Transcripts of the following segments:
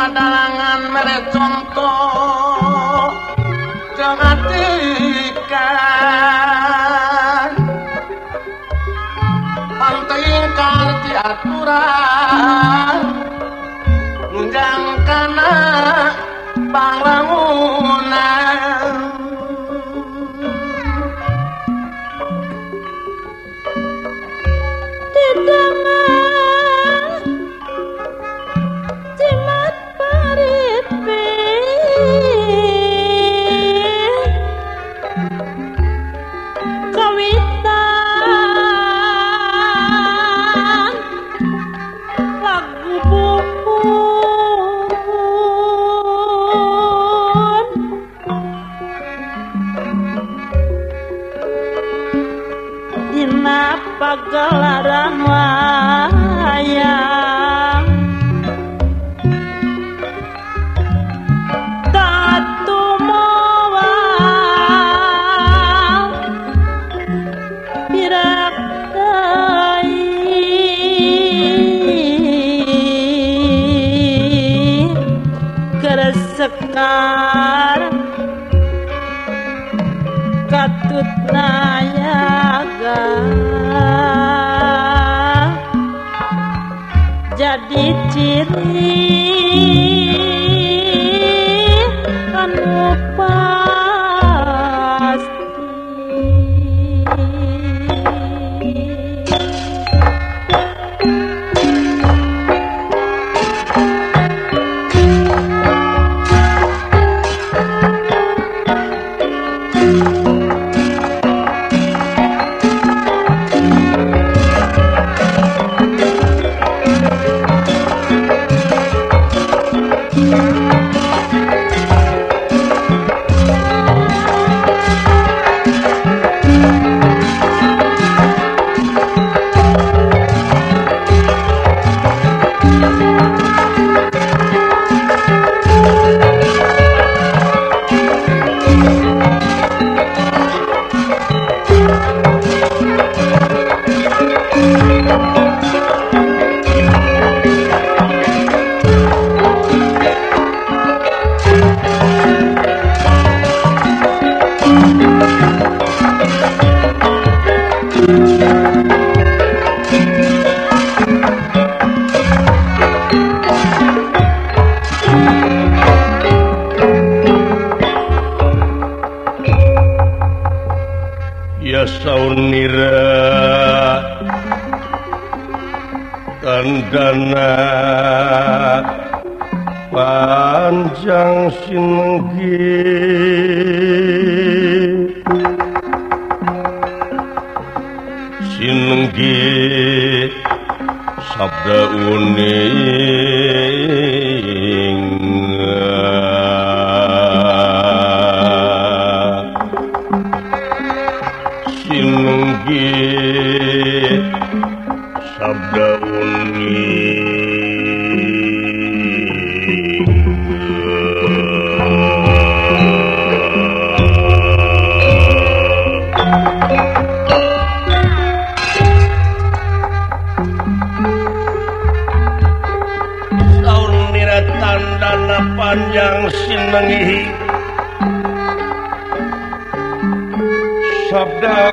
padalangan merek contoh. Jangan pantai kan diaturan nunjang kana bangunan tandana panjang sinenggi. Sinenggi. Sabda uning the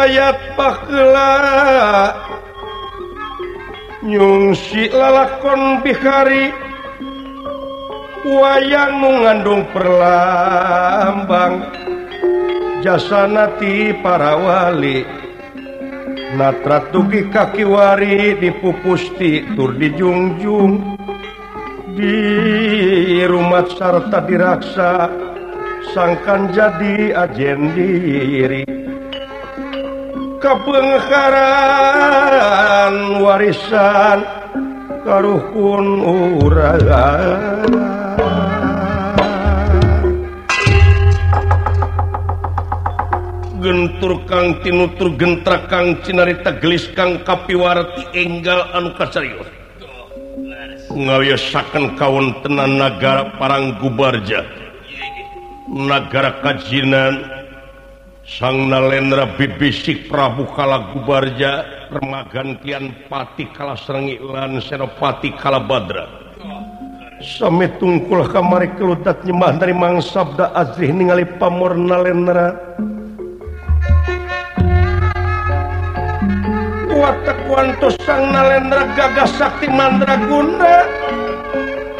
riwayat pakla nyungsi lalakon bihari. Wayang mengandung perlambang. Jasanati para wali. Natra tugi kakiwari dipupusti tur dijungjung. Di rumah sarta diraksa sangkan jadi ajen diri. kapengkaran warisan karuhun uragaan gentur Kang tinutur gentra Kang cinarita gelis Kang kapiwarti enggal anu kasarius ngawiyasaken kawan tenan nagara parang gubarja nagara kajinan. sang nalendra bibisik Prabu kala gubarja permagantian pati kala serengi lan senopati kala badra. Sami tungkul kamari kelutat nyembah dari mangsabda azrih ningali pamor nalendra. Watak wanto sang nalendra gagah sakti mandra guna.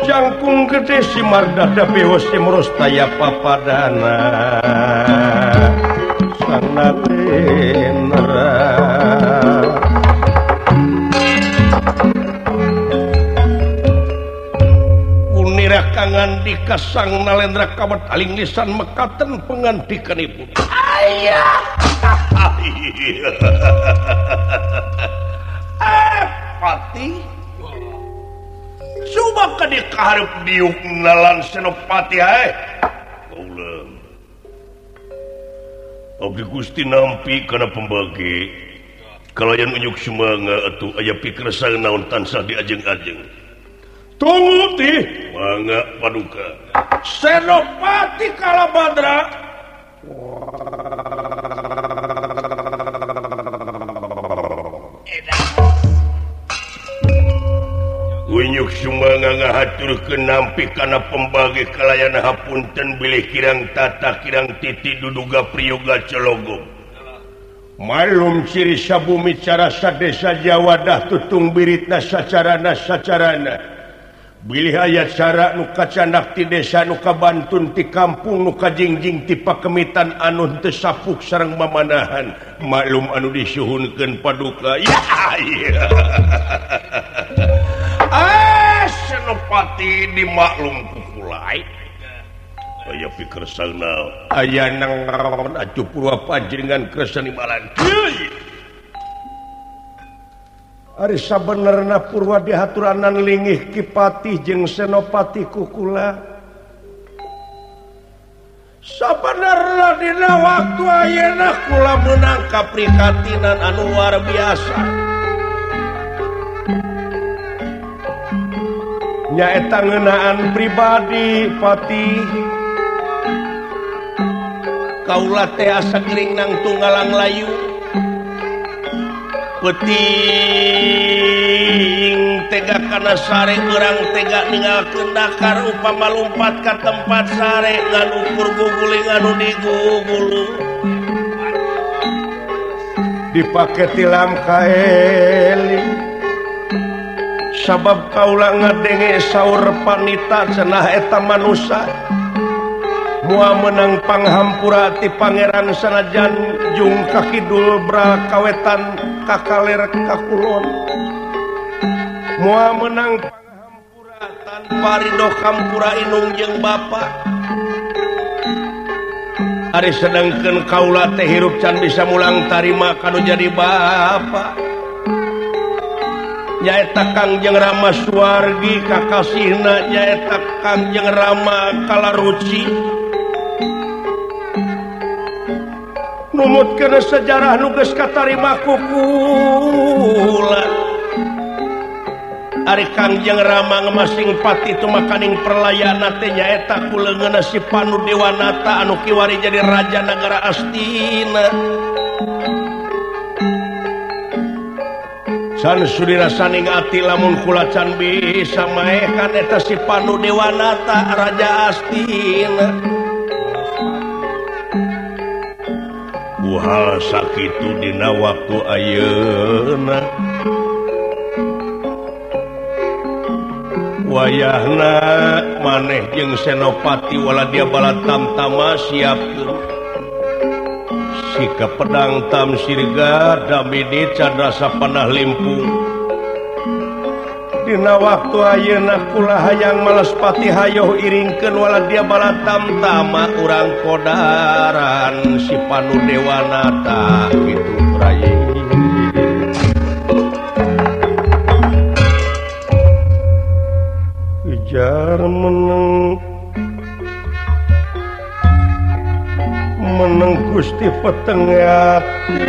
Jangkung gede si mardada bewas papadana. tayapapadana punira kangan di Kasang nalendra kabat aling lisan mekaten pengantikan ibu ayah! Eh pati. Coba ke dikarep diuk nalan senopati hai Abdi Gusti nampi karena pembagi. Kalau yang unjuk semanga atau ayah pikir saya naon tansah diajeng-ajeng. Tunggu ti. Mangga paduka. Senopati kalabandra. Sumangatur kenampi karena pembagi kalayan Hapunten bilih kirang tata kirang titi duduga priyoga celogo malum ciri sabumi cara sadesa Jawadah tutung biritna sacarana sacarana Bilih ayat cara nuka canakti desa nuka Bantun ti kampung nuka jingjing pakemitan anu teu sapuk sareng mamanahan. maklum anu disuhunkeun paduka ya, ya. Ah, Senopati dimaklum kukulai saya pikir sana ayah nang rawan acu purwa panjenengan keresan imbalan Ari sabenerna purwa dihaturanan lingih kipati jeung senopati kukula Sabenerna dina waktu ayeuna kula menang kaprikatinan anu luar biasa. nyaeta ngenaan pribadi Fatih. Kaula teh asakring nang tunggalang layu. Peting tega kana sare urang tega ninggal kendakar upama lompat ke tempat sare ngalukur guguling anu digugulu. Dipake tilam kaeli sabab Kaula ngadenge sauur panita cenah eta manusia mua menang panghampurati Pangeran sanajan Jung kakidul bra kawetan kakaler kakulon. Mua menang panghampura tanpa Ridho Kampura Inung jeung Bapak Ari sedangkan Kaula teh hirup can bisa mulang tarima kalau jadi Bapak nyaeta Kangjeng Rama Suwargi Kakasihna nyaeta Kangjeng Rama Kalaruci. Numut ke sejarah nuges katarimakuku Ari Kangjeng Rama ngemasing pati itu makaning perlayana teh nyaeta kuleungeuna si Panu Dewanata anu kiwari jadi raja negara Astina. San Sudirasani ati lamun kula can bisa maekan eta si Pandu Dewanata Raja Astina Buhal sakitu dina waktu ayeuna. Wayahna maneh jeung Senopati wala dia balatam tama siapkeun. sika pedang tam sirga damidi cadrasa panah limpung. Dina waktu ayeunakula hayang malespati hayo iringkeun wala dia bala tamtama urang kodaran. Si panu dewanata kitu rayi ujar meneng Gusti peteng ati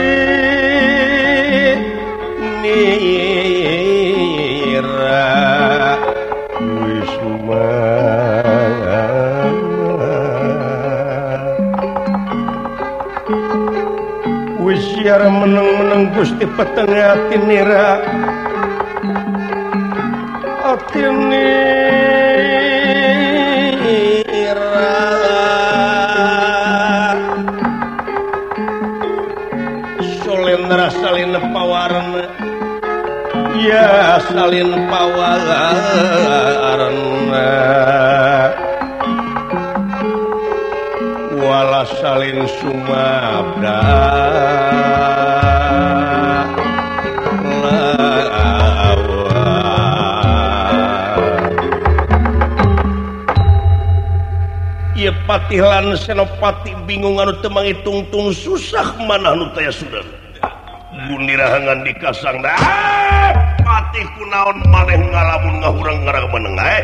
nira wis wis yar meneng-meneng Gusti peteng ati nira ati nira salin pawalaan eh. wala salin Sumabda. Patilan senopati bingung anu temangi tungtung susah mana anu taya sudah bundir dikasang di kasang dah. naon maneh ngalamun ngahurang ngarang menengah eh?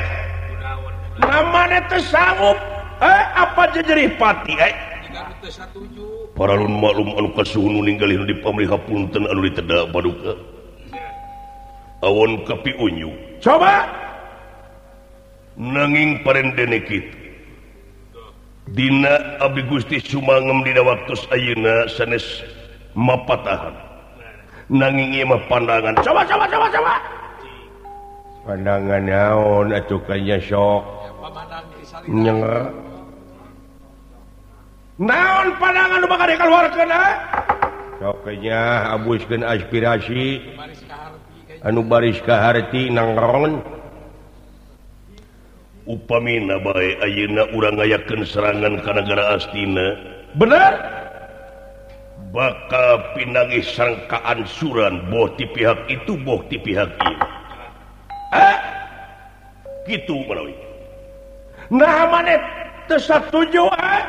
Namanya tersanggup eh? Apa jejerih pati eh? Para lun maklum anu kasuhunu ninggalin di pamriha hapunten anu ditedak paduka awon kapi unyu. Coba! Nanging parendene kitu Dina Abi Gusti Sumangem dina waktu Ayeuna sanes mapatahan. Nanging ieu mah pandangan. Coba coba coba coba! pandangan naon acukannya sok nyenger. Naon pandangan nu bakal dikeluarkeun sok nya abuskeun aspirasi. Anu baris ka harti nangron upamina baik ayeuna urang ngayakeun serangan ka negara astina. Bener? Bakal pinangi sangkaan suran boh ti pihak itu boh ti pihak ini Eh? gitu satuju eh?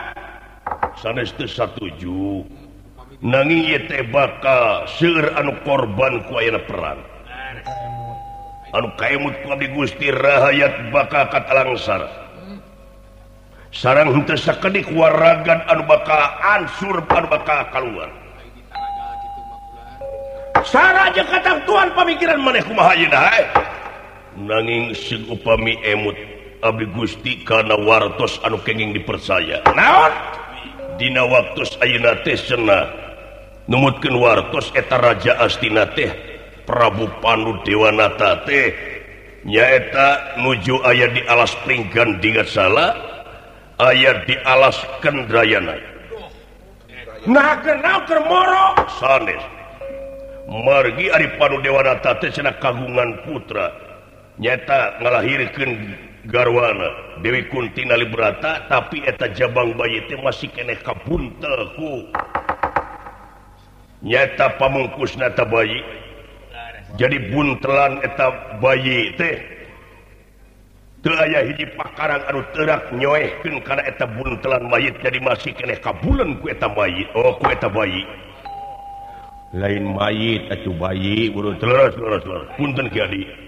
nanging bakal anu korban kuana perang. Anu kaimut di Gusti rahaat bakal katalangsar. Sarang kedik waragan anu bakal ansur anu bakal keluar Sarah aja kata Tuhan pemikiran maneh kumaha yeuna hae. Eh? nanging sing upami emut Abi Gusti karena wartos anu kenging dipercaya. Naon? Dina waktu Ayeuna teh cenah numutkeun wartos eta Raja Astina teh Prabu Pandu Dewanata teh. Nyaeta nuju aya di alas Pringgan dingat salah aya di alas Kendrayana. Nah kenal kermoro sanes margi Ari Pandu Dewanata teh cenah kagungan putra. nyata ngalahirkan garwana. Dewi Kuntina Librata tapi eta Jabang bayi teh masih kene ku. nyata pamungkus nata bayi. Jadi buntelan eta bayi teh aya hiji pakarang anu terak nyoehkeun karena eta buntelan mayit jadi masih kene kabulan ku eta mayit oh ku eta bayi. Lain mayit atuh bayi urut terus terus terus punten kiadi.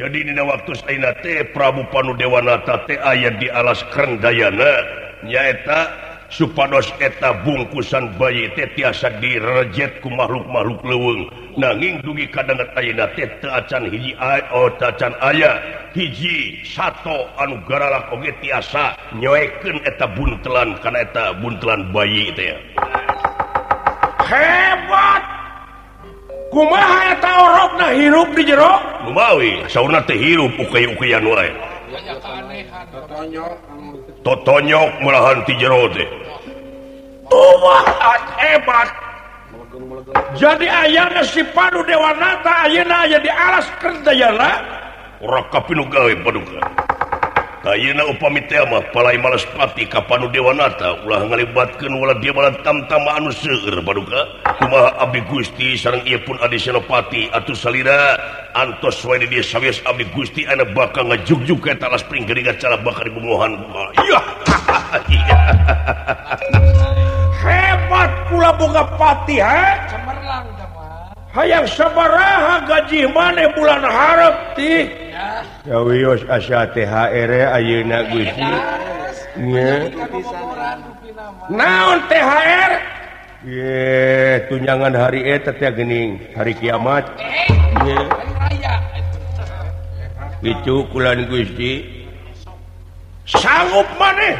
jadi di waktu Prabu Panu Dewanata ayat di alas Kren Dayana nyaeta supados eta bungkusan bayi tiasa direjetku makhluk-makhluk leweng nanging dugi kadang acan hiji ay, oh, acan aya. Hiji satu garalak Oge tiasa nyoeken eta buntelan karena eta buntelan bayi itu ya hebat! kumaha eta hirup di jero? Lumawi sauna teh hirup ukey-ukeyan wae. Totonyok melahan ti jero teh. Tuwah hebat jadi ayana si panu dewanata ayana aya di alas kerdayana jala. Ora kapinu gawe paduka. Ayeuna upami mah palai ka kapanu Dewanata. Ulah ngalibatkeun wala dia bala tamtama anu seueur paduka kumaha abdi Gusti sareng ieu pun Adi Senopati. Atuh salira antos wae di dia sawias abdi Gusti ana bakal ngajugjug ka talas pring geringat cara bakal dibumohan hebat kula boga pati ha cemerlang hayang sabaraha gaji maneh bulan harap ti. Ya. Wios asa THR ayeuna Gusti nya. Naon THR ye tunjangan hari eta teh geuning hari kiamat. Ye itu kulan Gusti. Sanggup maneh?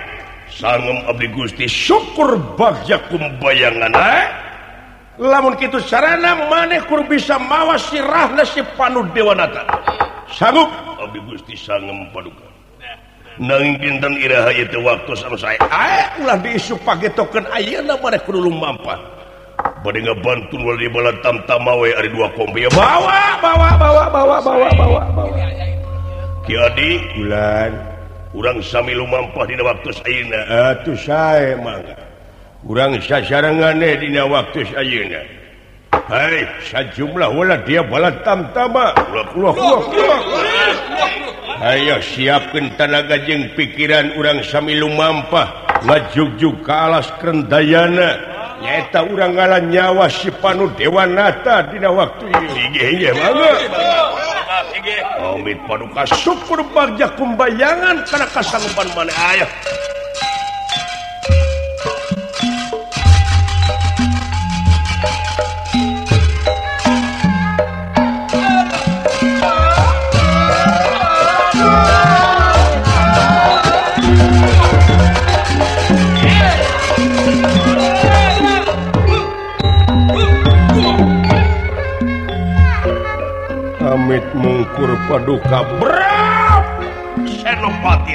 Sanggup abdi Gusti syukur bagja kumbayangan eh? lamun gitu sarana manehkur bisa mawa sirah nasib panu Dewanata. Sanggup? Abi Gusti sanggem paduka. Nanging pinten iraha itu waktu sama saya. Ayo ulah diisu pake token ayana maneh kudu lumampan bade ngabantun wali dibala tam we ada dua kombi bawa bawa bawa bawa bawa bawa bawa. Ki Adi? Bulan. Urang sami lumampah dina waktu saya atuh sae mangga kurang sasaranganeh dina waktu sayuna Hai sajumlahwala dia bala tamtama. Ayo siapkan tanaga jeng pikiran urang Samilu lumampah lajugjug ke alas kerendayana. Nyata urang ngalan nyawa si panu Dewanata dina waktu ini Omid paduka syukur bagja kumbayangan karena kasanggupan mana ayah. mengkur paduka berat senopati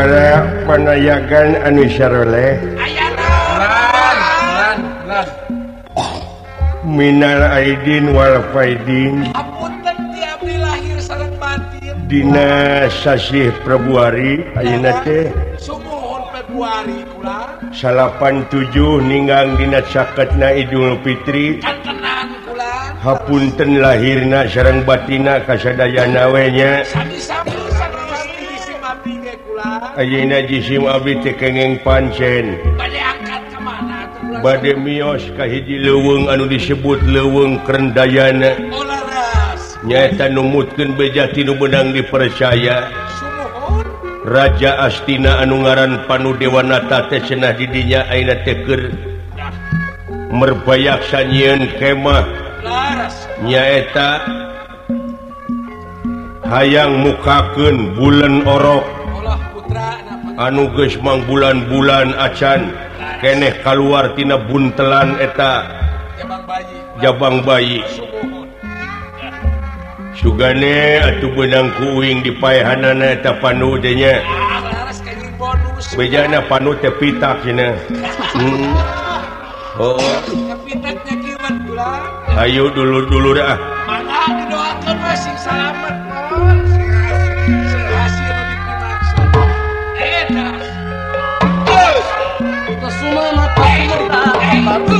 para penayakan anusyaoleh Minal Aidin Walfaidin Dina Sasih Prabuari Ayeuna teh. Salapan tujuh ninggang Dina caketna Idul Fitri. Hapunten lahirna sarang batina kasadaya nawenya Ayeuna jisim abdi teh pancen. Bade mios ka hiji leuweung anu disebut leuweung Krendayana. Nyata numutkeun bejati nu benang dipercaya. Raja Astina anu ngaran Panu Dewanata teh cenah di dinya ayeuna teh keur merbayak sanyieun kemah. Nyaeta hayang mukakeun bulan orok anuges mang bulan-bulan acan keeh keluartina buntelan eta Jabang bayi. Sugane atuh benang kuing dipayahanan eta panunya bejana panu tepitak hmm. oh. Ayo dulu-dulu dah my boo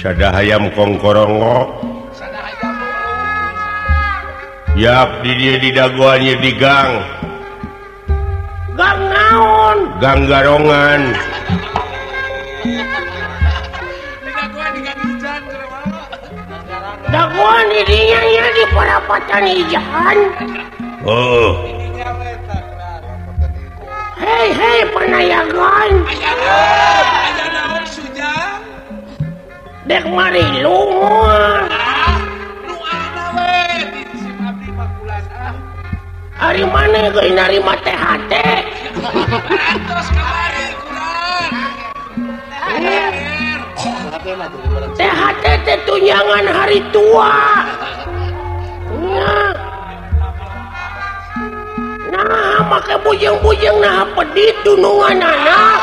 sada ayam kongkoronggo Yap di dia di daguannya di gang. Gang naon? Gang garongan. Daguan di dia ya di perapatan ijahan. Oh. Hei hei penayangan. dek mari lunga hari mana geus narima THT THT teh tunjangan hari tua. Nah make maka bujang-bujang nah pedit dunungan anak.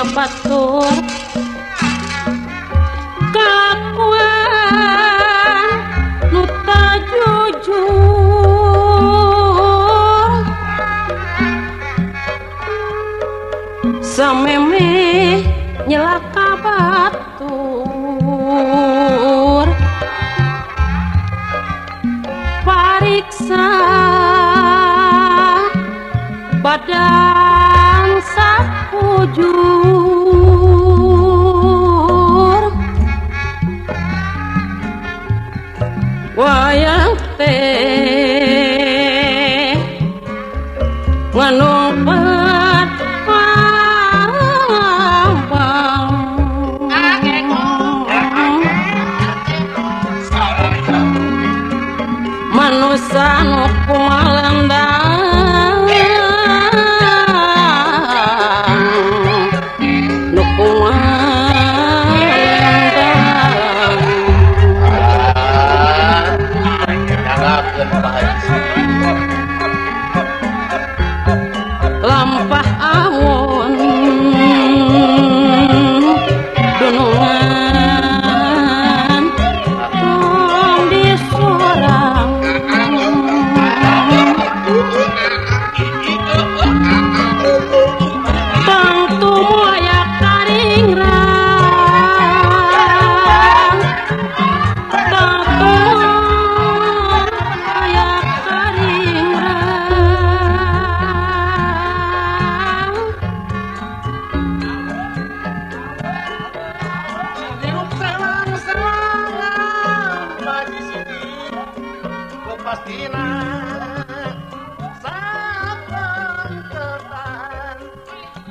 kepatung